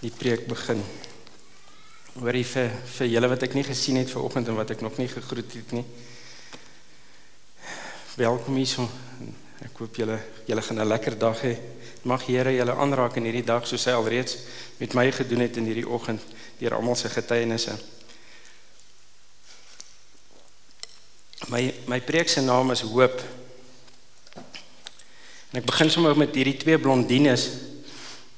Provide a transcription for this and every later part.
die preek begin. Hoorie vir vir julle wat ek nie gesien het vanoggend en wat ek nog nie gegroet het nie. Welkom hier. So. Ek hoop julle julle gaan 'n lekker dag hê. Mag Here julle aanraak in hierdie dag soos hy alreeds met my gedoen het in hierdie oggend deur almal se getuienisse. My my preek se naam is Hoop. En ek begin sommer met hierdie twee blondines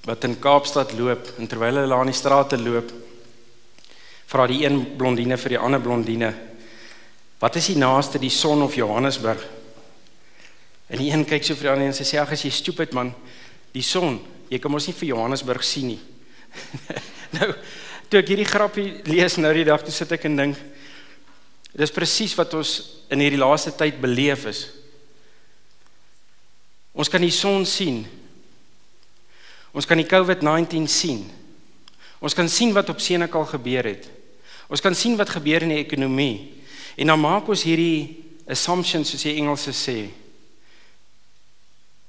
wat in Kaapstad loop en terwyl hulle aan die strate loop vra die een blondine vir die ander blondine wat is die naaste die son of Johannesburg? En die een kyk so vir die ander en sy sê ag as jy stupid man. Die son jy kan mos nie vir Johannesburg sien nie. Nou toe ek hierdie grappie lees nou die dag toe sit ek en dink dis presies wat ons in hierdie laaste tyd beleef is. Ons kan die son sien Ons kan die COVID-19 sien. Ons kan sien wat op Senekal gebeur het. Ons kan sien wat gebeur in die ekonomie. En dan maak ons hierdie assumptions soos die Engelse sê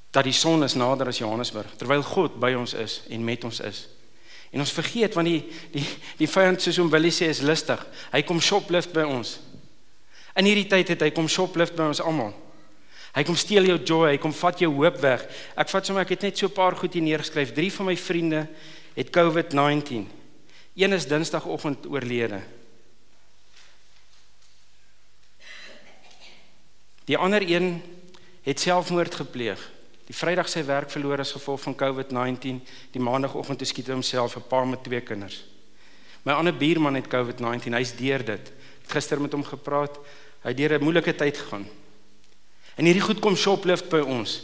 dat die son is nader as Johannesburg terwyl God by ons is en met ons is. En ons vergeet want die die die vyand soos hom Willie sê is lustig. Hy kom shoplift by ons. In hierdie tyd het hy kom shoplift by ons almal. Hy kom steel jou joy, hy kom vat jou hoop weg. Ek vat sommer ek het net so 'n paar goed hier neergeskryf. Drie van my vriende het COVID-19. Een is Dinsdagoggend oorlede. Die ander een het selfmoord gepleeg. Die Vrydag sy werk verloor as gevolg van COVID-19. Die Maandagoggend skiet hy homself, 'n pa met twee kinders. My ander buurman het COVID-19. Hy's deur dit. Gister met hom gepraat. Hy het deur 'n moeilike tyd gegaan. En hierdie goed kom shoplift by ons.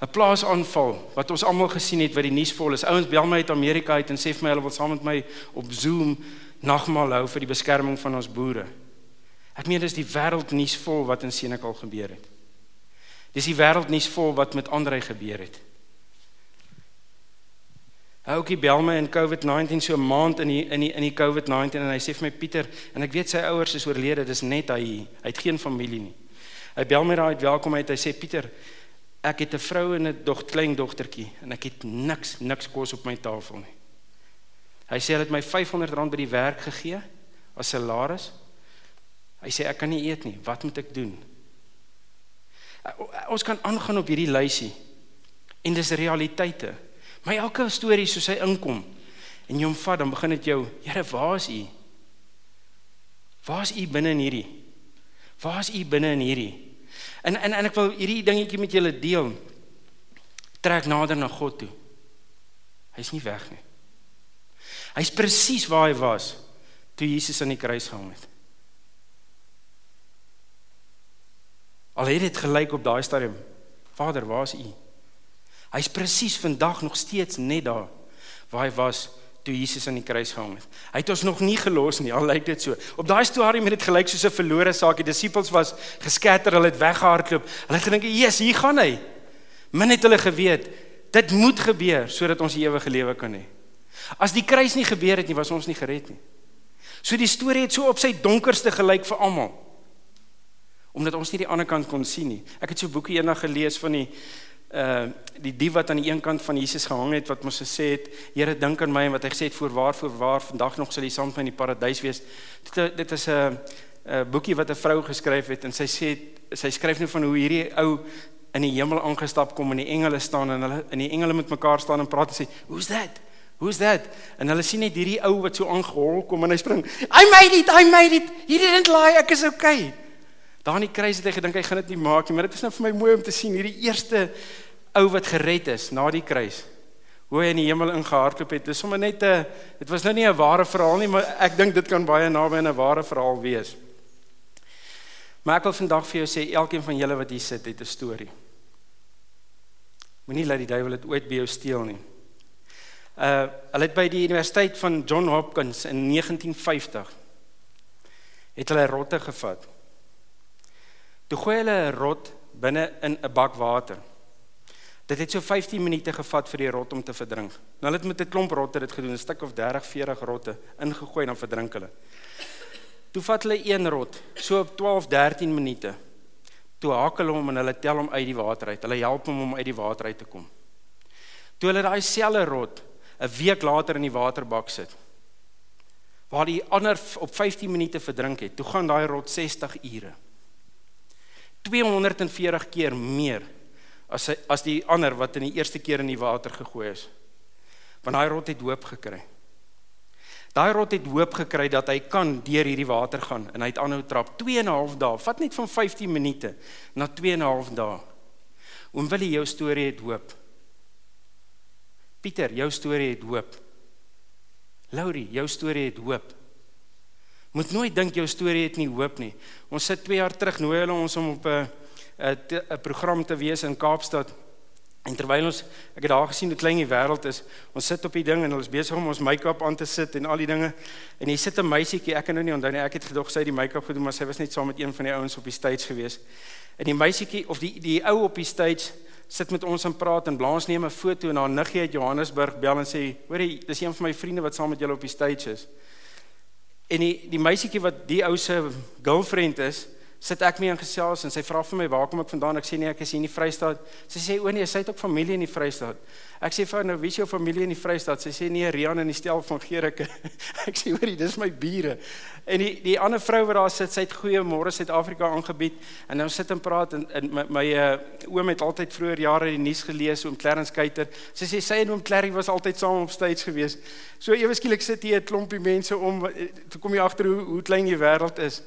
'n Plaasaanval wat ons almal gesien het wat die nuus vol is. Ouens bel my uit Amerika uit en sê vir my hulle wil saam met my op Zoom nagmaal hou vir die beskerming van ons boere. Ek meen dis die wêreldnuus vol wat in Senekal gebeur het. Dis die wêreldnuus vol wat met Andrei gebeur het. Oukie bel my in COVID-19 so 'n maand in die in die in die COVID-19 en hy sê vir my Pieter en ek weet sy ouers is oorlede, dis net hy. Hy het geen familie nie. Hy bel my daai welkomheid. Hy sê Pieter, ek het 'n vrou en 'n dog klein dogtertjie en ek het niks niks kos op my tafel nie. Hy sê hy het my R500 by die werk gegee as salaris. Hy sê ek kan nie eet nie. Wat moet ek doen? Ons kan aangaan op hierdie lysie. En dis realiteite. My elke storie soos hy inkom en jy hom vat, dan begin dit jou, Here, waar is U? Waar is U binne in hierdie? Waar is U binne in hierdie? En en en ek wil hierdie dingetjie met julle deel. Trek nader na God toe. Hy's nie weg nie. Hy's presies waar hy was toe Jesus aan die kruis gehang het. Al het dit gelyk op daai stadium, Vader, waar is U? Hy's presies vandag nog steeds net daar waar hy was toe Jesus aan die kruis gehang het. Hy het ons nog nie gelos nie, al lyk dit so. Op daai stadium het dit gelyk soos 'n verlore saak. Die disippels was geskatter, hulle het weggehardloop. Hulle het gedink, "Jesus, hier gaan hy." Min het hulle geweet, dit moet gebeur sodat ons die ewige lewe kan hê. As die kruis nie gebeur het nie, was ons nie gered nie. So die storie het so op sy donkerste gelyk vir almal. Omdat ons nie die ander kant kon sien nie. Ek het so 'n boekie eendag gelees van die uh die dief wat aan die een kant van Jesus gehang het wat mos gesê het Here dink aan my en wat hy gesê het voorwaar voorwaar vandag nog sal jy saam met my in die paradys wees. Dit dit is 'n boekie wat 'n vrou geskryf het en sy sê sy skryf net van hoe hierdie ou in die hemel aangestap kom en die engele staan en hulle in die engele met mekaar staan en praat en sê who's that? Who's that? En hulle sien net hierdie ou wat so aangehol kom en hy spring i made it i made it. He didn't lie ek is okay Daar in die kruis het hy gedink hy gaan dit nie maak nie, maar dit is nou vir my mooi om te sien hierdie eerste ou wat gered is na die kruis. Hoe hy in die hemel ingehardloop het. Dit is sommer net 'n dit was nou nie 'n ware verhaal nie, maar ek dink dit kan baie naby aan 'n ware verhaal wees. Maar ek wil vandag vir jou sê elkeen van julle wat hier sit het 'n storie. Moenie laat die duiwel dit ooit by jou steel nie. Uh hulle het by die Universiteit van John Hopkins in 1950 het hulle rotte gevat. Toe gooi hulle 'n rot binne in 'n bak water. Dit het so 15 minute gevat vir die rot om te verdrink. Nou hulle het met 'n klomp rotte dit gedoen, 'n stuk of 30, 40 rotte ingegooi en dan verdrink hulle. Toe vat hulle een rot, so op 12, 13 minute. Toe haak hulle hom en hulle tel hom uit die water uit. Hulle help hom om uit die water uit te kom. Toe hulle daai selle rot 'n week later in die waterbak sit. Waar die ander op 15 minute verdrink het, toe gaan daai rot 60 ure. 240 keer meer as as die ander wat in die eerste keer in die water gegooi is. Want daai rot het hoop gekry. Daai rot het hoop gekry dat hy kan deur hierdie water gaan en hy het aanhou trap 2 en 'n half dae. Vat net van 15 minute na 2 en 'n half dae. Oom Willie, jou storie het hoop. Pieter, jou storie het hoop. Laurie, jou storie het hoop. Moet nooit dink jou storie het nie hoop nie. Ons sit 2 jaar terug nooi hulle ons om op 'n 'n program te wees in Kaapstad. En terwyl ons ek het daar gesien hoe klein die wêreld is, ons sit op die ding en ons besig om ons make-up aan te sit en al die dinge. En hier sit 'n meisietjie, ek kan nou nie onthou nie, ek het gedog sy het die make-up gedoen, maar sy was net saam met een van die ouens op die stage gewees. En die meisietjie of die die ou op die stage sit met ons en praat en blaas neem 'n foto en haar niggie uit Johannesburg bel en sê, "Hoerie, dis een van my vriende wat saam met julle op die stage is." En die die meisietjie wat die ou se girlfriend is, sit ek mee in gesels en sy vra vir my waar kom ek vandaan? Ek sê nee, ek is hier in die Vrystaat. Sy sê o nee, sy het ook familie in die Vrystaat. Ek sê vir nou, wie is jou familie in die Vrystaat? Sy sê nee, Rian in die stel van Gericke. ek sê hoorie, dis my bure. En die die ander vrou wat daar sit, sy het goeiemôre Suid-Afrika aangebied en nou sit en praat en, en my, my uh, oom het altyd vroeër jare die nuus gelees oom Clarence Kuyter. Sy sê sy en oom Clary was altyd saam op stage gewees. So ewe skielik sit hier 'n klompie mense om eh, toe kom jy agter hoe hoe klein die wêreld is.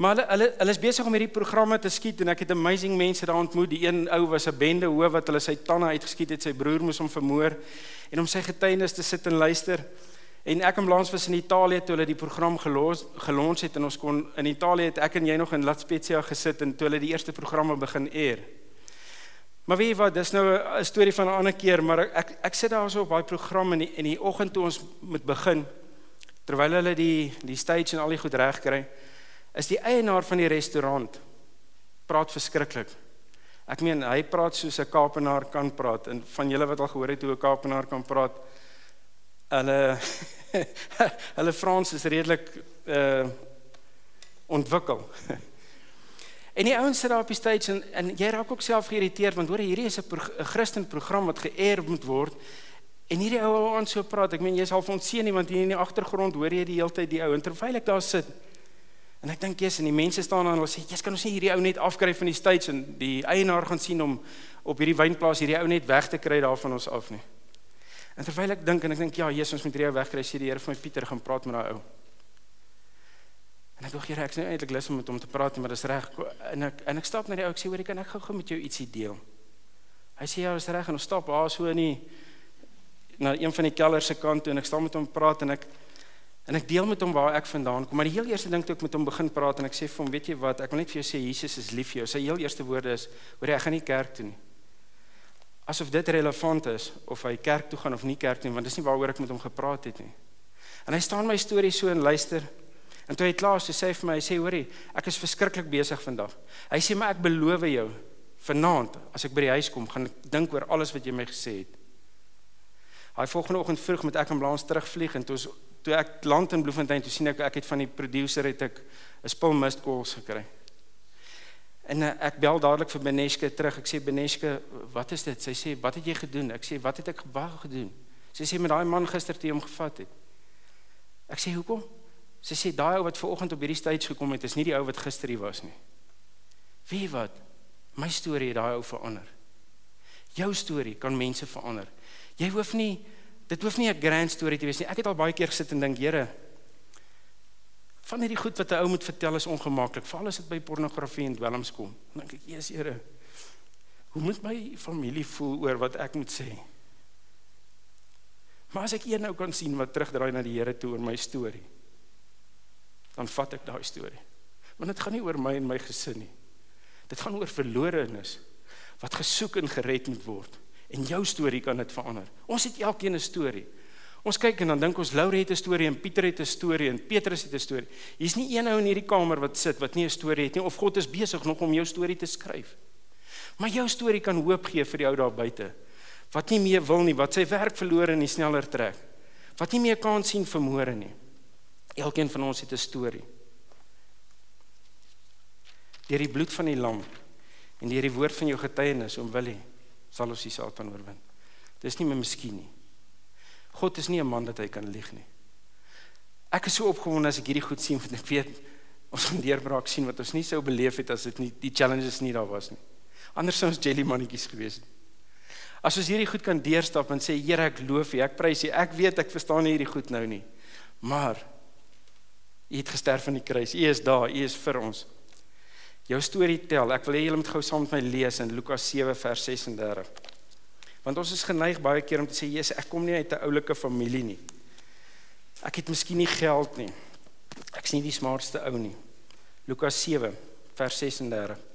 Maar hulle hulle hulle is besig om hierdie programme te skiet en ek het amazing mense daar ontmoet. Die een ou was 'n bende hoof wat hulle sy tande uitgeskiet het. Sy broer moes hom vermoor en om sy getuienis te sit en luister. En ek en Blans was in Italië toe hulle die program gelos gelons het en ons kon in Italië het ek en jy nog in La Spezia gesit en toe hulle die eerste programme begin eer. Maar weet jy wat, dis nou 'n storie van 'n ander keer, maar ek ek, sit daar so op daai program in die, in die oggend toe ons moet begin terwyl hulle die die stage en al die goed reg kry is die eienaar van die restaurant praat verskriklik. Ek meen hy praat soos 'n Kaapenaar kan praat en van julle wat al gehoor het hoe 'n Kaapenaar kan praat, hulle hulle Frans is redelik uh ontwikkel. En die ouens sit daar op die stage en en jy raak ook self geïrriteerd want hoor hierdie is 'n pro, Christen program wat geëer moet word. En hierdie ou aan so praat. Ek meen jy's half ontseën nie want hier in die agtergrond hoor jy die hele tyd die ou en terwyl ek daar sit En ek dink jy's en die mense staan daar en hulle sê jy's kan ons nie hierdie ou net afkry van die stage en die eienaar gaan sien om op hierdie wynplaas hierdie ou net weg te kry daarvan ons af nie. En terwyl ek dink en ek dink ja, Jesus ons moet hierdie ou wegkry, sê die Here vir my Pieter gaan praat met daai ou. En ek dink Here, ek's nou eintlik lus om met hom te praat, maar dis reg. En ek en ek stap na die ou, ek sê hoor, kan ek gou-gou met jou ietsie deel? Hy sê ja, dis reg en ons stap daar so in die na een van die keller se kant toe en ek staan met hom praat en ek En ek deel met hom waar ek vandaan kom, maar die heel eerste ding toe ek met hom begin praat en ek sê vir hom, weet jy wat, ek wil net vir jou sê Jesus is lief vir jou. Sy heel eerste woorde is, hoor jy, ek gaan nie kerk toe nie. Asof dit relevant is of hy kerk toe gaan of nie kerk toe nie, want dis nie waaroor ek met hom gepraat het nie. En hy staan my storie so en luister. En toe hy klaar is, sê hy vir my, hy sê, hoorie, ek is verskriklik besig vandag. Hy sê, maar ek beloof jou, vanaand, as ek by die huis kom, gaan ek dink oor alles wat jy my gesê het. Hy volgende oggend vroeg met ek en Blaans terugvlieg en toe ons toe ek land in Bloemfontein toe sien ek ek het van die producer het ek 'n spul missed calls gekry. En uh, ek bel dadelik vir Beneske terug. Ek sê Beneske, wat is dit? Sy sê, "Wat het jy gedoen?" Ek sê, "Wat het ek wou gedoen?" Sy sê met daai man gister toe hom gevat het. Ek sê, "Hoekom?" Sy sê, "Daai ou wat ver oggend op hierdie stage gekom het, is nie die ou wat gister hier was nie." Wie wat? My storie het daai ou verander. Jou storie kan mense verander. Jy hoef nie dit hoef nie 'n grand story te wees nie. Ek het al baie keer gesit en dink, Here, van hierdie goed wat 'n ou moet vertel is ongemaklik, veral as dit by pornografie en dwelms kom. Dan dink ek, Jesus Here, hoe moet my familie voel oor wat ek moet sê? Maar as ek een nou kan sien wat terugdraai na die Here toe oor my storie, dan vat ek daai storie. Want dit gaan nie oor my en my gesin nie. Dit gaan oor verlorenes wat gesoek en gered moet word. En jou storie kan dit verander. Ons het elkeen 'n storie. Ons kyk en dan dink ons Laure het 'n storie en Pieter het 'n storie en Petrus het 'n storie. Hier's nie een ou in hierdie kamer wat sit wat nie 'n storie het nie of God is besig nog om jou storie te skryf. Maar jou storie kan hoop gee vir die ou daar buite wat nie meer wil nie, wat sy werk verloor en nie sneller trek. Wat nie meer kan sien vir môre nie. Elkeen van ons het 'n storie. Deur die bloed van die lam en deur die woord van jou getuienis om wil hê sal ons die Satan oorwin. Dis nie meer miskien nie. God is nie 'n man dat hy kan lieg nie. Ek is so opgewonde as ek hierdie goed sien want ek weet ons gaan deurbraak sien wat ons nie sou beleef het as dit nie die challenges nie daar was nie. Anders sou ons jelly mannetjies gewees het. As ons hierdie goed kan deurstap en sê Here ek loof U, ek prys U. Ek weet ek verstaan nie hierdie goed nou nie. Maar U het gesterf aan die kruis. U is daar, U is vir ons. Jou storie tel. Ek wil hê julle moet gou saam met my lees in Lukas 7 vers 36. Want ons is geneig baie keer om te sê Jesus, ek kom nie uit 'n oulike familie nie. Ek het miskien nie geld nie. Ek's nie die smartste ou nie. Lukas 7 vers 36.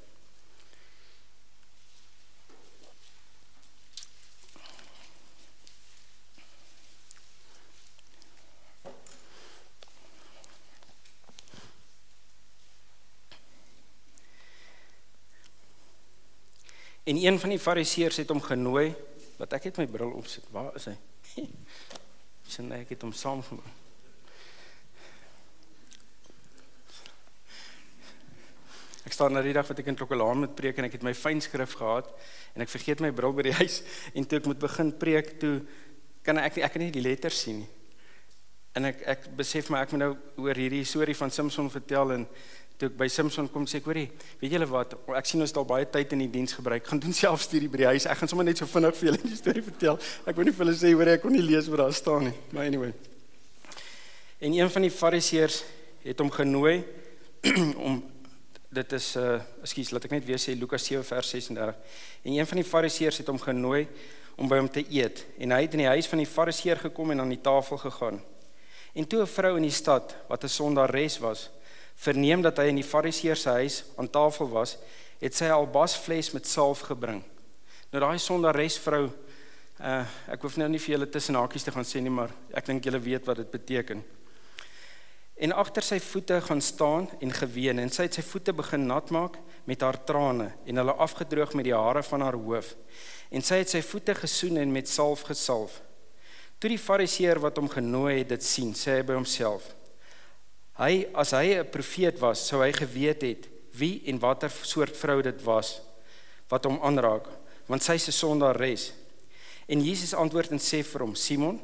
En een van die fariseërs het hom genooi wat ek het my bril opsit. Waar is hy? Sien ek het hom saamgeneem. Ek staan na die dag wat ek in Klokkelaan moet preek en ek het my fynskrif gehad en ek vergeet my bril by die huis en toe ek moet begin preek toe kan ek ek kan nie die letters sien nie. En ek ek besef maar ek moet nou oor hierdie storie van Samson vertel en toe ek by Samson kom sê ek hoorie, weet julle wat, ek sien ons het al baie tyd in die diens gebruik. Gaan doen self studie by die huis. Ek gaan sommer net so vinnig vir julle die storie vertel. Ek wil nie vir hulle sê hoor ek kon nie lees wat daar staan nie. Maar anyway. En een van die fariseërs het hom genooi om dit is uh ekskuus, laat ek net weer sê Lukas 7 vers 36. En een van die fariseërs het hom genooi om by hom te eet en hy het in die huis van die fariseer gekom en aan die tafel gegaan. En toe 'n vrou in die stad wat 'n sondares was, verneem dat hy in die fariseer se huis aan tafel was, het sy 'n albasfles met salf gebring. Nou daai sondares vrou uh ek hoef nou nie vir julle tussen hakies te gaan sê nie, maar ek dink julle weet wat dit beteken. En agter sy voete gaan staan en geween en sy het sy voete begin nat maak met haar trane en hulle afgedroog met die hare van haar hoof. En sy het sy voete gesoen en met salf gesalf. Toe die fariseer wat hom genooi het dit sien, sê hy by homself: Hy as hy 'n profeet was, sou hy geweet het wie en watter soort vrou dit was wat hom aanraak, want sy 'n sondares. En Jesus antwoord en sê vir hom: Simon,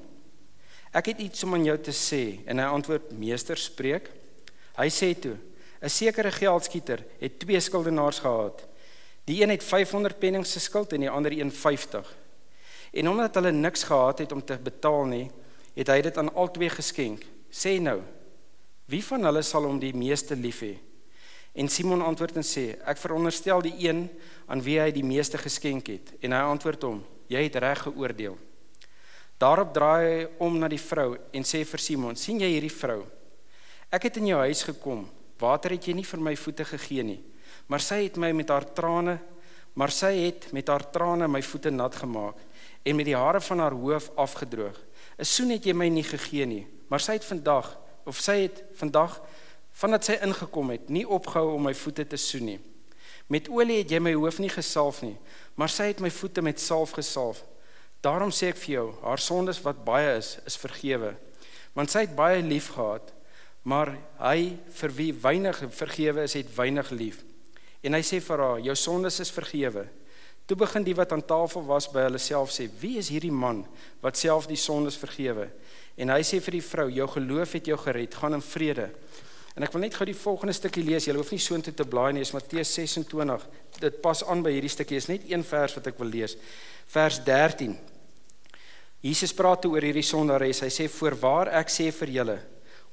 ek het iets om aan jou te sê. En hy antwoord: Meester, spreek. Hy sê toe: 'n sekere geldskieter het twee skuldenaars gehad. Die een het 500 pennings geskuld en die ander 150. En omdat hulle niks gehad het om te betaal nie, het hy dit aan albei geskenk. Sê nou, Wie van hulle sal hom die meeste lief hê? En Simon antwoord en sê: Ek veronderstel die een aan wie hy die meeste geskenk het. En hy antwoord hom: Jy het reg geoordeel. Daarop draai hy om na die vrou en sê vir Simon: "Sien jy hierdie vrou? Ek het in jou huis gekom. Water het jy nie vir my voete gegee nie, maar sy het my met haar trane, maar sy het met haar trane my voete nat gemaak en met die hare van haar hoof afgedroog. 'n Soen het jy my nie gegee nie, maar sy het vandag of sy het vandag vandat sy ingekom het nie opgehou om my voete te soen nie. Met olie het jy my hoof nie gesalf nie, maar sy het my voete met salf gesalf. Daarom sê ek vir jou, haar sondes wat baie is, is vergewe. Want sy het baie lief gehad, maar hy vir wie weinig vergewe is, het weinig lief. En hy sê vir haar, jou sondes is vergewe. Toe begin die wat aan tafel was by hulle self sê, wie is hierdie man wat self die sondes vergewe? En hy sê vir die vrou, jou geloof het jou gered, gaan in vrede. En ek wil net gou die volgende stukkie lees. Jy hoef nie so intoe te blaai nie, is Matteus 26. Dit pas aan by hierdie stukkie. Is net een vers wat ek wil lees. Vers 13. Jesus praat oor hierdie sondares. Hy sê voorwaar ek sê vir julle,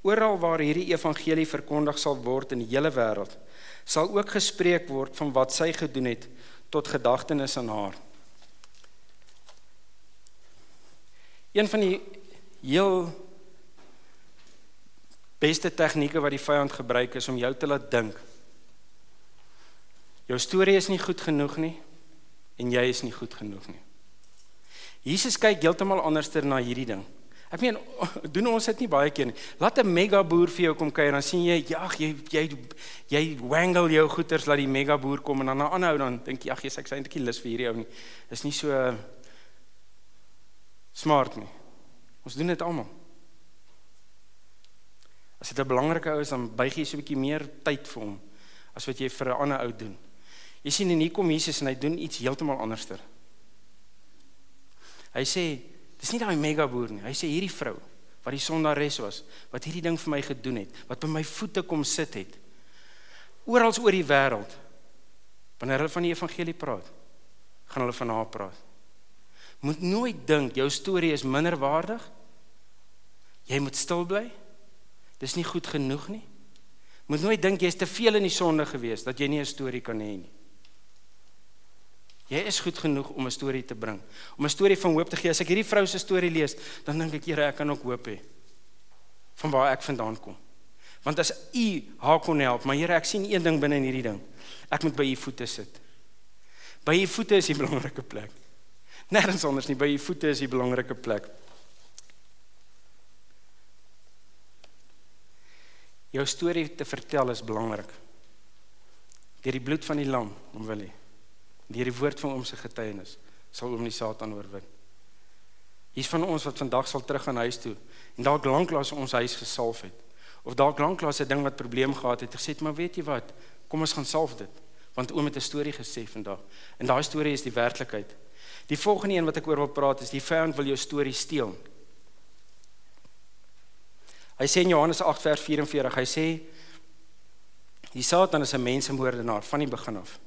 oral waar hierdie evangelie verkondig sal word in die hele wêreld, sal ook gespreek word van wat sy gedoen het tot gedagtenis aan haar. Een van die heel beste tegnieke wat die vyand gebruik is om jou te laat dink. Jou storie is nie goed genoeg nie en jy is nie goed genoeg nie. Jesus kyk heeltemal anderster na hierdie ding. Ek meen doen ons dit nie baie keer nie. Laat 'n mega boer vir jou kom kuier dan sien jy ag jy jy jy wangle jou goeders laat die mega boer kom en dan aanhou dan dink jy ag jy's ek sê eintlik lus vir hierdie ou nie. Is nie so smart nie. Ons doen dit almal. As dit 'n belangrike ou is, dan buig jy so 'n bietjie meer tyd vir hom as wat jy vir 'n ander ou doen. Jy sien en hier kom Jesus en hy doen iets heeltemal anderster. Hy sê Dis nie daai mega boer nie. Hy sê hierdie vrou wat die sondares was, wat hierdie ding vir my gedoen het, wat by my voete kom sit het. Oral oor die wêreld. Wanneer hulle van die evangelie praat, gaan hulle van haar praat. Moet nooit dink jou storie is minder waardig. Jy moet stil bly. Dis nie goed genoeg nie. Moet nooit dink jy's te veel in die sonde gewees dat jy nie 'n storie kan hê nie. Jy is goed genoeg om 'n storie te bring, om 'n storie van hoop te gee. As ek hierdie vrou se storie lees, dan dink ek, Here, ek kan ook hoop hê van waar ek vandaan kom. Want as U haar kon help, maar Here, ek sien een ding binne in hierdie ding. Ek moet by U voete sit. By U voete is die belangrike plek. Nêrens anders nie, by U voete is die belangrike plek. Jou storie te vertel is belangrik. Deur die bloed van die lam, om wil hy deur die woord van oom se getuienis sal oom die Satan oorwin. Hier's van ons wat vandag sal terug aan huis toe en dalk lanklaas ons huis gesalf het of dalk lanklaas 'n ding wat probleem gehad het, gesê het maar weet jy wat, kom ons gaan salf dit want oom het 'n storie gesê vandag en daai storie is die werklikheid. Die volgende een wat ek oor wil praat is die vyand wil jou storie steel. Hy sê in Johannes 8 vers 44, hy sê die Satan is 'n mensemoordenaar van die begin af.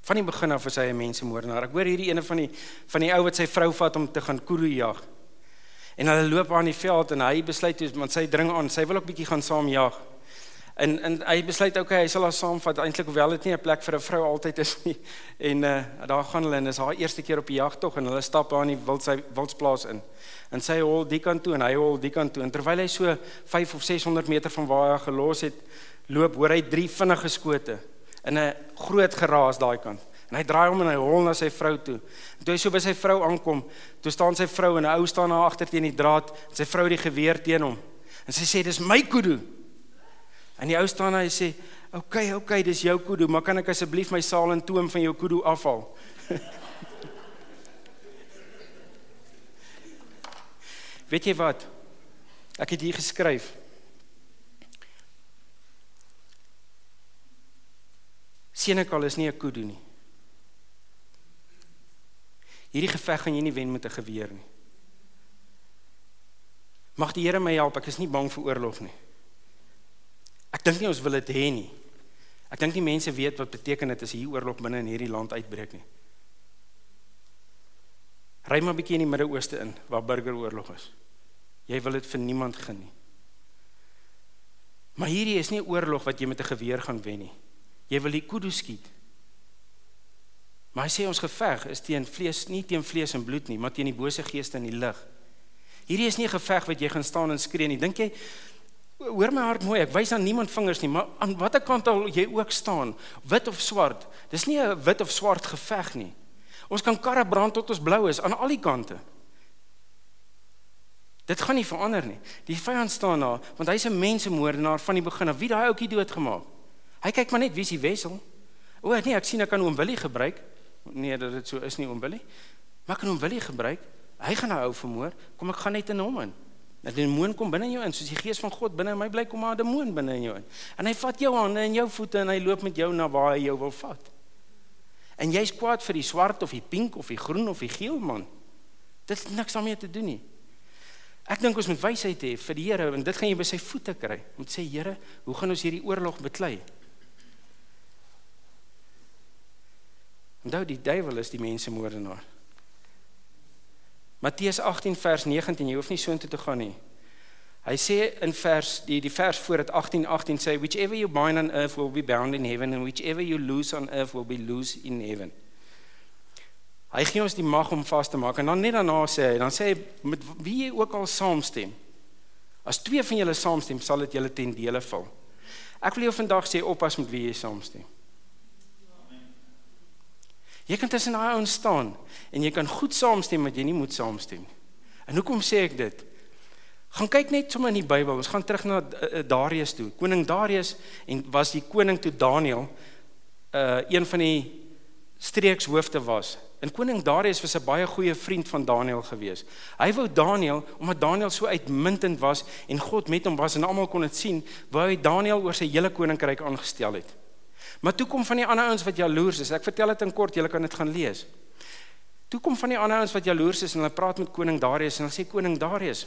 Van die begin af was hy 'n mensemoordenaar. Ek hoor hierdie ene van die van die ou wat sy vrou vat om te gaan kudu jag. En hulle loop aan die veld en hy besluit toe want sy dring aan, sy wil ook bietjie gaan saam jag. En en hy besluit okay, hy sal haar saamvat eintlik hoewel dit nie 'n plek vir 'n vrou altyd is nie. En uh daar gaan hulle en dis haar eerste keer op die jagtog en hulle stap aan die wild sy wildsplaas in. En sy hol die kant toe en hy hol die kant toe en terwyl hy so 5 of 600 meter van waar hy gelos het, loop hoor hy drie vinnige skote in 'n groot geraas daai kant. En hy draai om en hy hol na sy vrou toe. En toe hy so by sy vrou aankom, toe staan sy vrou en 'n ou staan daar agter teen die draad, en sy vrou die geweer teen hom. En sy sê dis my kudu. En die ou staan daar en hy sê, "Oké, okay, oké, okay, dis jou kudu, maar kan ek asseblief my saal en toom van jou kudu afhaal?" Weet jy wat? Ek het hier geskryf. Senekal is nie 'n kudu nie. Hierdie geveg gaan jy nie wen met 'n geweer nie. Mag die Here my help, ek is nie bang vir oorlog nie. Ek dink nie ons wil dit hê nie. Ek dink nie mense weet wat beteken dit as hier oorlog binne in hierdie land uitbreek nie. Ry maar 'n bietjie in die Midde-Ooste in waar burgeroorlog is. Jy wil dit vir niemand gun nie. Maar hierdie is nie oorlog wat jy met 'n geweer gaan wen nie. Jy wil die kudu skiet. Maar hy sê ons geveg is teen vlees, nie teen vlees en bloed nie, maar teen die bose geeste in die lig. Hierdie is nie 'n geveg wat jy gaan staan en skree nie. Dink jy hoor my hart mooi, ek wys aan niemand vingers nie, maar aan watter kant al jy ook staan, wit of swart. Dis nie 'n wit of swart geveg nie. Ons kan karre brand tot ons blou is aan al die kante. Dit gaan nie verander nie. Die vyand staan daar want hy's 'n mensemoordenaar van die begin af. Wie daai ouetjie doodgemaak? Hy kyk maar net wie is die wessel. O nee, ek sien ek kan oom Willie gebruik. Nee, dat dit so is nie oom Willie. Maar kan oom Willie gebruik? Hy gaan nou ou vermoor. Kom ek gaan net in hom in. Dat die demoon kom binne in jou in, soos die gees van God binne in my bly kom maar 'n demoon binne in jou in. En hy vat jou hande en jou voete en hy loop met jou na waar hy jou wil vat. En jy's kwaad vir die swart of die pink of die groen of die geel man. Dit het niks daarmee te doen nie. Ek dink ons moet wysheid hê vir die Here en dit gaan jy by sy voete kry. Om te sê Here, hoe gaan ons hierdie oorlog beklei? Onthou die duiwel is die mensemoordenaar. Matteus 18 vers 19, jy hoef nie so intoe te gaan nie. Hy sê in vers die die vers voor dit 18 18 sê whichever you bind on earth will be bound in heaven and whichever you loose on earth will be loose in heaven. Hy gee ons die mag om vas te maak en dan net daarna sê hy dan sê hy met wie jy ook al saamstem. As twee van julle saamstem, sal dit julle ten dele val. Ek wil jou vandag sê oppas met wie jy saamstem. Jy kan tussen daai ouens staan en jy kan goed saamstem met jy nie moet saamstem. En hoekom sê ek dit? Gaan kyk net sommer in die Bybel. Ons gaan terug na uh, Darius toe. Koning Darius en was die koning toe Daniël uh een van die streekshoofde was. En koning Darius was 'n baie goeie vriend van Daniël gewees. Hy wou Daniël omdat Daniël so uitmuntend was en God met hom was en almal kon dit sien, wou hy Daniël oor sy hele koninkryk aangestel het. Maar toe kom van die ander ouens wat jaloers is. Ek vertel dit in kort, julle kan dit gaan lees. Toe kom van die ander ouens wat jaloers is en hulle praat met koning Darius en hulle sê koning Darius,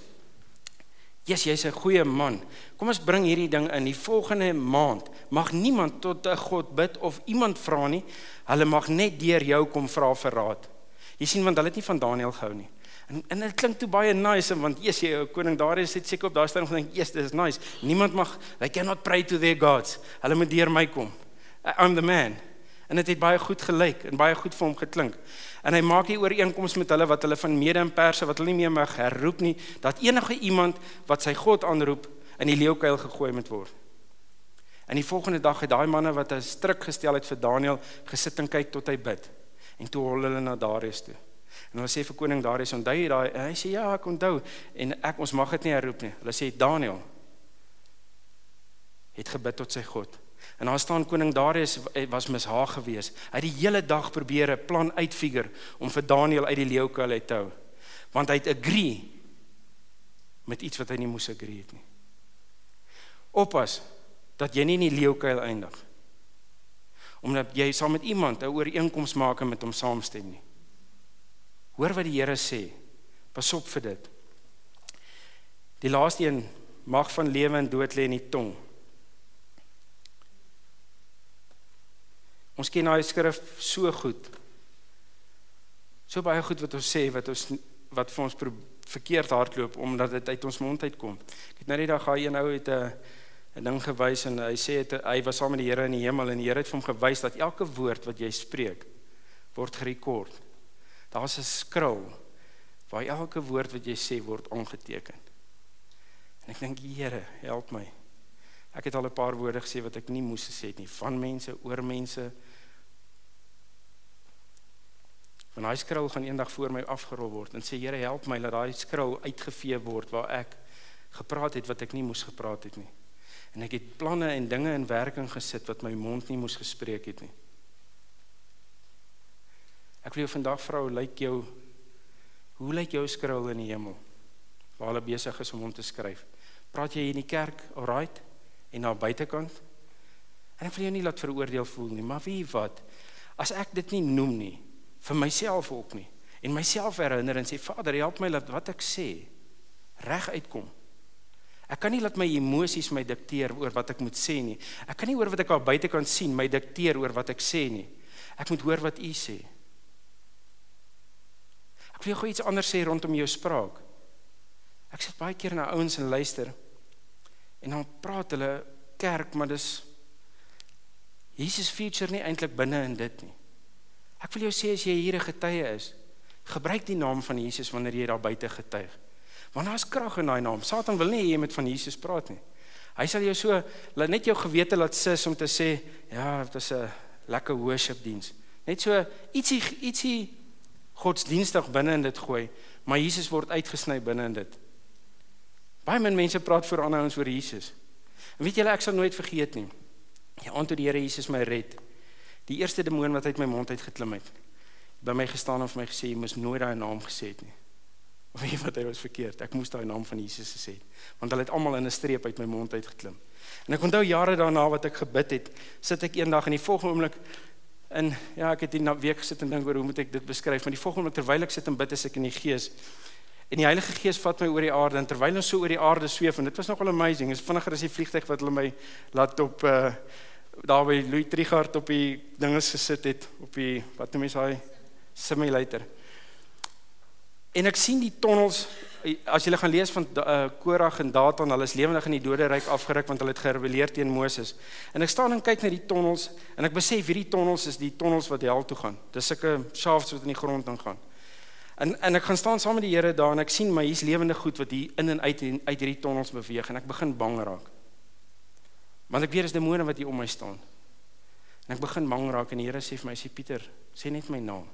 "Jesus, jy's 'n goeie man. Kom ons bring hierdie ding in. Die volgende maand mag niemand tot 'n god bid of iemand vra nie. Hulle mag net deur jou kom vra vir raad." Jy sien want hulle het nie van Daniël gehou nie. En en dit klink toe baie nice want eers jy koning Darius het seker op daai stadium gedink, "Eers, dit is nice. Niemand mag they cannot pray to their gods. Hulle moet deur my kom. I'm the man." En dit het, het baie goed gelyk en baie goed vir hom geklink. En hy maak hier ooreenkomste met hulle wat hulle van Mede en Perse wat hulle nie meer mag herroep nie, dat enige iemand wat sy God aanroep in die leeukuil gegooi moet word. En die volgende dag het daai manne wat 'n stryk gestel het vir Daniël gesit en kyk tot hy bid. En toe hol hulle na Darius toe. En hulle sê vir koning Darius, "Onthou jy daai?" Hy sê, "Ja, ek onthou." En ek ons mag dit nie herroep nie. Hulle sê Daniël het gebid tot sy God. En daar staan koning Darius was mishaag geweest. Hy het die hele dag probeer 'n plan uitfigure om vir Daniël uit die leeukuil uit te hou. Want hy het agree met iets wat hy nie moes agree het nie. Oppas dat jy nie in die leeukuil eindig. Omdat jy saam met iemand 'n ooreenkoms maak en met hom saamstem nie. Hoor wat die Here sê. Pas op vir dit. Die laaste een mag van lewe en dood lê in die tong. Ons ken daai skrif so goed. So baie goed wat ons sê wat ons wat vir ons verkeerd hardloop omdat dit uit ons mond uitkom. Ek het nou net daag gaai een ou het 'n 'n ding gewys en hy sê het, hy was saam met die Here in die hemel en die Here het vir hom gewys dat elke woord wat jy spreek word gerekord. Daar's 'n skrul waar elke woord wat jy sê word aangeteken. En ek dink Here, help my. Ek het al 'n paar woorde gesê wat ek nie moes gesê het nie van mense oor mense. Want daai skrul gaan eendag voor my afgerol word en sê Here help my dat daai skrul uitgevee word waar ek gepraat het wat ek nie moes gepraat het nie. En ek het planne en dinge in werking gesit wat my mond nie moes gespreek het nie. Ek wil jou vandag vra hoe lyk jou hoe lyk jou skrul in die hemel? Waar hulle besig is om hom te skryf. Praat jy in die kerk, alright? En na buitekant. En ek wil jou nie laat veroordeel voel nie, maar wie wat? As ek dit nie noem nie vir myself ook nie en myself herinner en sê Vader, help my dat wat ek sê reg uitkom. Ek kan nie laat my emosies my dikteer oor wat ek moet sê nie. Ek kan nie oor wat ek al buitekant sien my dikteer oor wat ek sê nie. Ek moet hoor wat U sê. Ek wil gou iets anders sê rondom jou spraak. Ek sit baie keer na ouens en luister En dan praat hulle kerk, maar dis Jesus feature nie eintlik binne in dit nie. Ek wil jou sê as jy hier 'n getuie is, gebruik die naam van Jesus wanneer jy daar buite getuig. Want daar's krag in daai naam. Satan wil nie hê jy moet van Jesus praat nie. Hy sal jou so laat net jou gewete laat sis om te sê, ja, dit is 'n lekker worship diens. Net so ietsie ietsie godsdienstig binne in dit gooi, maar Jesus word uitgesny binne in dit. Baie min mense praat voor ander ouens oor Jesus. En weet julle ek sal nooit vergeet nie. Ja, ontoe die Here Jesus my red. Die eerste demoon wat uit my mond uit geklim het. By my gestaan en vir my gesê jy moes nooit daai naam gesê het nie. Of weet wat hy was verkeerd. Ek moes daai naam van Jesus gesê het. Want hulle het almal in 'n streep uit my mond uit geklim. En ek onthou jare daarna wat ek gebid het, sit ek eendag in die volgende oomblik in ja, ek het 'n week gesit en dink oor hoe moet ek dit beskryf, maar die volgende oomblik terwyl ek sit en bid, is ek in die gees En die Heilige Gees vat my oor die aarde en terwyl ons so oor die aarde sweef en dit was nogal amazing. Dit is vinniger as die vliegtyg wat hulle my laat op uh daar by Louis Trigard op die dinges gesit het op die wat noem jy daai simulator. En ek sien die tonnels as jy gaan lees van uh, Korag en Datan, hulle is lewendig in die doderyk afgeruk want hulle het gerebelleer teen Moses. En ek staan en kyk na die tonnels en ek besef hierdie tonnels is die tonnels wat hel toe gaan. Dis sulke shafts wat in die grond ingaan. En en ek gaan staan saam met die Here daar en ek sien my hier's lewende goed wat hier in en uit en uit hierdie tonnels beweeg en ek begin bang raak. Want ek weet dis demone wat hier om my staan. En ek begin bang raak en die Here sê vir my sê Pieter, sê net my naam.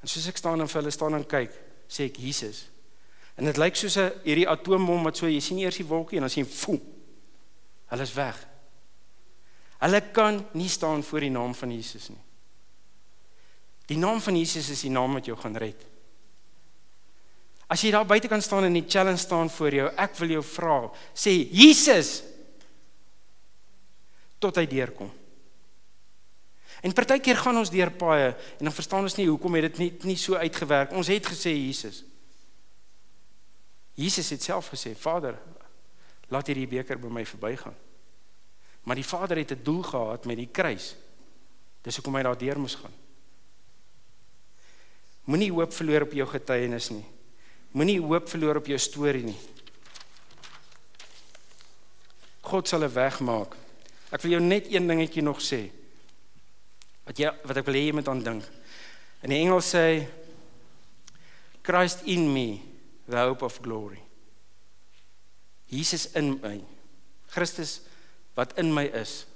En soos ek staan en vir hulle staan en kyk, sê ek Jesus. En dit lyk soos 'n hierdie atoombom wat so jy sien eers die wolkie en dan sien foe. Hulle is weg. Hulle kan nie staan voor die naam van Jesus nie. Die naam van Jesus is die naam wat jou gaan red. As jy daar buite kan staan en die challenge staan voor jou, ek wil jou vra, sê Jesus tot hy deurkom. En partykeer gaan ons deur paaie en dan verstaan ons nie hoekom het dit nie nie so uitgewerk. Ons het gesê Jesus. Jesus het self gesê, Vader, laat hierdie beker by my verbygaan. Maar die Vader het 'n doel gehad met die kruis. Dis hoekom hy daardeur moes gaan. Moenie hoop verloor op jou getuienis nie. Moenie hoop verloor op jou storie nie. God sal 'n weg maak. Ek wil jou net een dingetjie nog sê. Wat jy wat ek wil hê jy moet aan dink. In die Engels sê Christ in me, the hope of glory. Jesus in my. Christus wat in my is.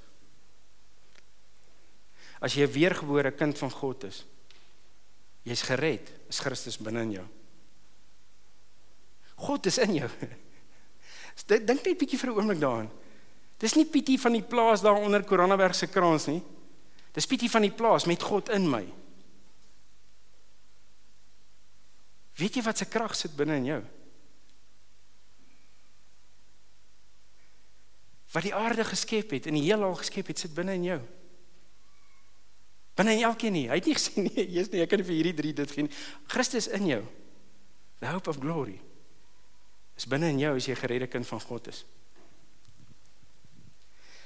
As jy 'n weergebore kind van God is, jy's gered, is Christus binne in jou. God is in jou. Dink net 'n bietjie vir 'n oomblik daaraan. Dis nie Pietie van die plaas daar onder Koronaberg se kraans nie. Dis Pietie van die plaas met God in my. Weet jy wat se krag sit binne in jou? Wat die aarde geskep het en die heelal geskep het, sit binne in jou. Binne in elkeen nie. Hy het nie gesê nee, jy's nie, ek kan vir hierdie drie dit gee nie. Christus in jou. The hope of glory. Is binne in jou as jy geredde kind van God is.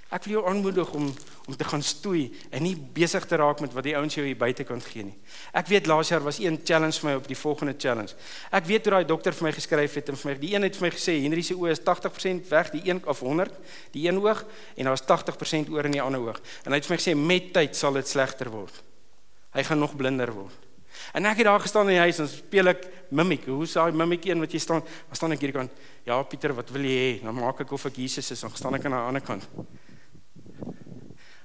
Ek wil jou aanmoedig om om te gaan stoei en nie besig te raak met wat die ouens jou hier buite kan gee nie. Ek weet laas jaar was een challenge vir my op die volgende challenge. Ek weet hoe daai dokter vir my geskryf het en vir my die een het vir my gesê Henry se oë is 80% weg, die een of 100, die een oog en daar's 80% oor in die ander oog. En hy het vir my gesê met tyd sal dit slegter word. Hy gaan nog blinder word. En ek het daar gestaan in die huis en speel ek mimiek. Hoe sê hy mimiek een wat jy staan? Staan ek hierdie kant? Ja, Pieter, wat wil jy hê? Dan maak ek of ek Jesus is en staan ek aan die ander kant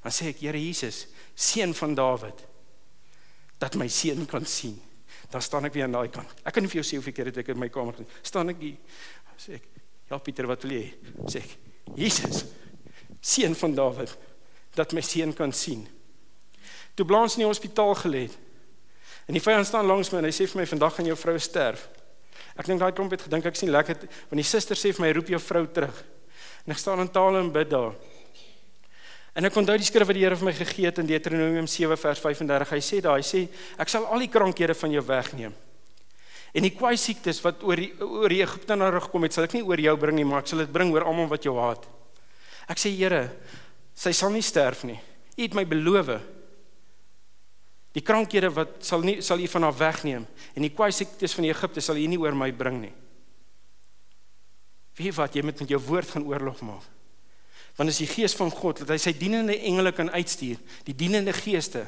dan sê ek Here Jesus, seun van Dawid, dat my seun kan sien. Dan staan ek weer aan daai kant. Ek kan nie vir jou sê hoeveel keer het ek in my kamer gestaan. Staan ek hier, sê ek, ja Pieter, wat wil jy? Sê ek, Jesus, seun van Dawid, dat my seun kan sien. Toe Blans in die hospitaal gelê het. En die vyand staan langs my en hy sê vir my vandag gaan jou vrou sterf. Ek dink daai klomp het gedink ek sien lekker want die suster sê vir my roep jou vrou terug. En ek staan in taal en bid daar. En ek onthou die skrif wat die Here vir my gegee het in Deuteronomium 7 vers 35. Hy sê daar, hy sê ek sal al die krankhede van jou wegneem. En die kwaai siektes wat oor die, oor die Egiptenare gekom het, sal ek nie oor jou bring nie, maar ek sal dit bring oor almal wat jou haat. Ek sê Here, sy sal nie sterf nie. U het my beloof. Die krankhede wat sal nie sal u van haar wegneem en die kwaai siektes van Egipte sal u nie oor my bring nie. Wie wat jy met met jou woord gaan oorlog maak want is die gees van God dat hy sy dienende engele kan uitstuur, die dienende geeste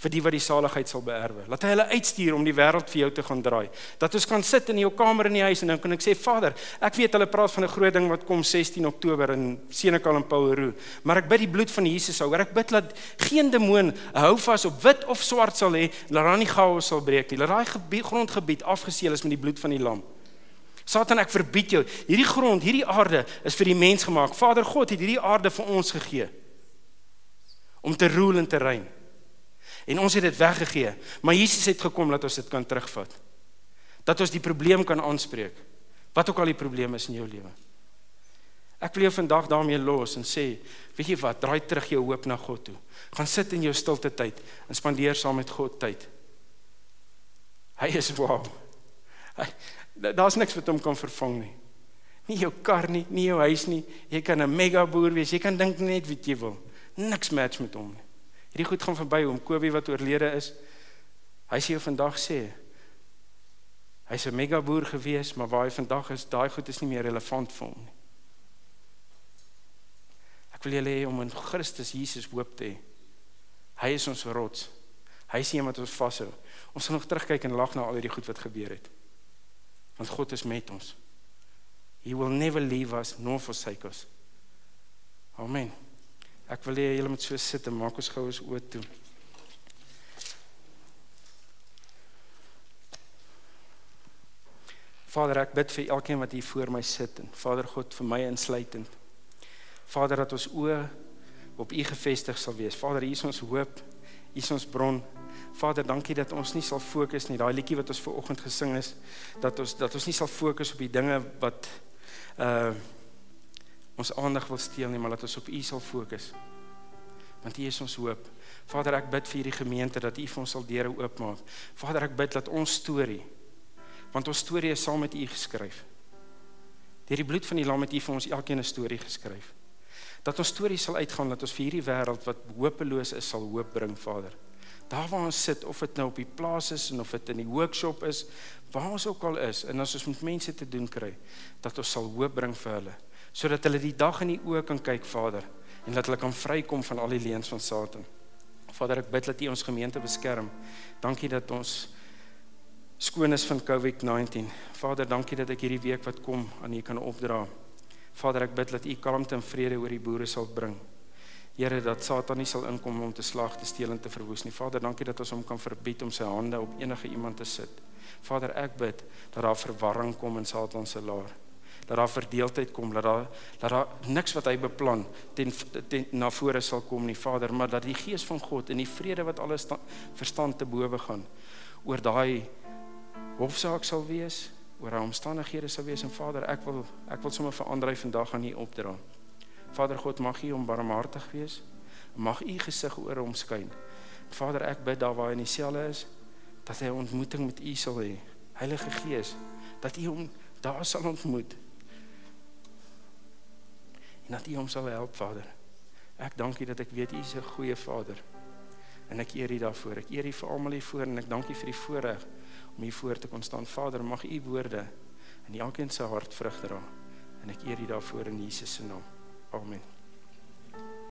vir die wat die saligheid sal beerwe. Laat hy hulle uitstuur om die wêreld vir jou te gaan draai. Dat ons kan sit in jou kamer in die huis en dan kan ek sê Vader, ek weet hulle praat van 'n groot ding wat kom 16 Oktober in Senekal en Pauweru, maar ek bid die bloed van Jesus hou. Ek bid dat geen demoon hou vas op wit of swart sal hê, dat daar nie chaos sal breek nie. Dat daai grondgebied afgeseël is met die bloed van die lam. Satan, ek verbied jou. Hierdie grond, hierdie aarde is vir die mens gemaak. Vader God het hierdie aarde vir ons gegee om te roel en te reën. En ons het dit weggegee, maar Jesus het gekom dat ons dit kan terugvat. Dat ons die probleem kan aanspreek. Wat ook al die probleem is in jou lewe. Ek wil jou vandag daarmee los en sê, weet jy wat, draai terug jou hoop na God toe. Gaan sit in jou stilte tyd en spandeer saam met God tyd. Hy is wow. Daar's niks wat hom kan vervang nie. Nie jou kar nie, nie jou huis nie. Jy kan 'n mega boer wees. Jy kan dink net wat jy wil. Niks match met hom nie. Hierdie goed gaan verby hom. Kobie wat oorlede is. Hy sê jou vandag sê hy's 'n mega boer gewees, maar waar hy vandag is, daai goed is nie meer relevant vir hom nie. Ek wil julle hê om in Christus Jesus hoop te hê. Hy is ons rots. Hy is iemand wat ons vashou. Ons gaan nog terugkyk en lag na al hierdie goed wat gebeur het want God is met ons. He will never leave us nor forsake us. Amen. Ek wil hê julle moet so sit en maak ons gou ons oë toe. Vader, ek bid vir elkeen wat hier voor my sit en Vader God vir my insluitend. Vader dat ons oë op U gefestig sal wees. Vader, U is ons hoop. U is ons bron. Vader, dankie dat ons nie sal fokus nie. Daai liedjie wat ons ver oggend gesing is, dat ons dat ons nie sal fokus op die dinge wat uh ons aandag wil steel nie, maar dat ons op U sal fokus. want U is ons hoop. Vader, ek bid vir hierdie gemeente dat U vir ons sal deure oopmaak. Vader, ek bid dat ons storie want ons storie is saam met U geskryf. Deur die bloed van die lam het U vir ons elkeen 'n storie geskryf. Dat ons storie sal uitgaan dat ons vir hierdie wêreld wat hopeloos is sal hoop bring, Vader. Daar waar ons sit of dit nou op die plaas is en of dit in die workshop is, waar ons ook al is en as ons met mense te doen kry, dat ons sal hoop bring vir hulle, sodat hulle die dag in die oë kan kyk, Vader, en dat hulle kan vrykom van al die leuns van Satan. Vader, ek bid dat U ons gemeente beskerm. Dankie dat ons skoon is van COVID-19. Vader, dankie dat ek hierdie week wat kom aan U kan opdra. Vader, ek bid dat U kalmte en vrede oor die boere sal bring. Here, dat Satan nie sal inkom om te slag, te steel en te verwoes nie. Vader, dankie dat ons hom kan verbied om sy hande op enige iemand te sit. Vader, ek bid dat daar verwarring kom in Satan se laar. Dat daar verdeeldheid kom, dat daar dat daar niks wat hy beplan ten, ten na vore sal kom nie, Vader, maar dat die gees van God en die vrede wat alles verstand te bowe gaan oor daai hofsaak sal wees, oor haar omstandighede sal wees en Vader, ek wil ek wil sommer vir Andrei vandag aan U opdra. Vader God, mag U hom barmhartig wees. Mag U gesig oor hom skyn. Vader, ek bid daar waar hy in die selle is, dat hy 'n ontmoeting met U sal hê. Heilige Gees, dat U hom daar sal ontmoet. En dat U hom sal help, Vader. Ek dank U dat ek weet U is 'n goeie Vader. En ek eer U daarvoor. Ek eer U vir almal hier voor en ek dank U vir die voorreg om hier voor te kon staan. Vader, mag U woorde in elkeen se hart vrug dra. En ek eer U daarvoor in Jesus se naam. Amen.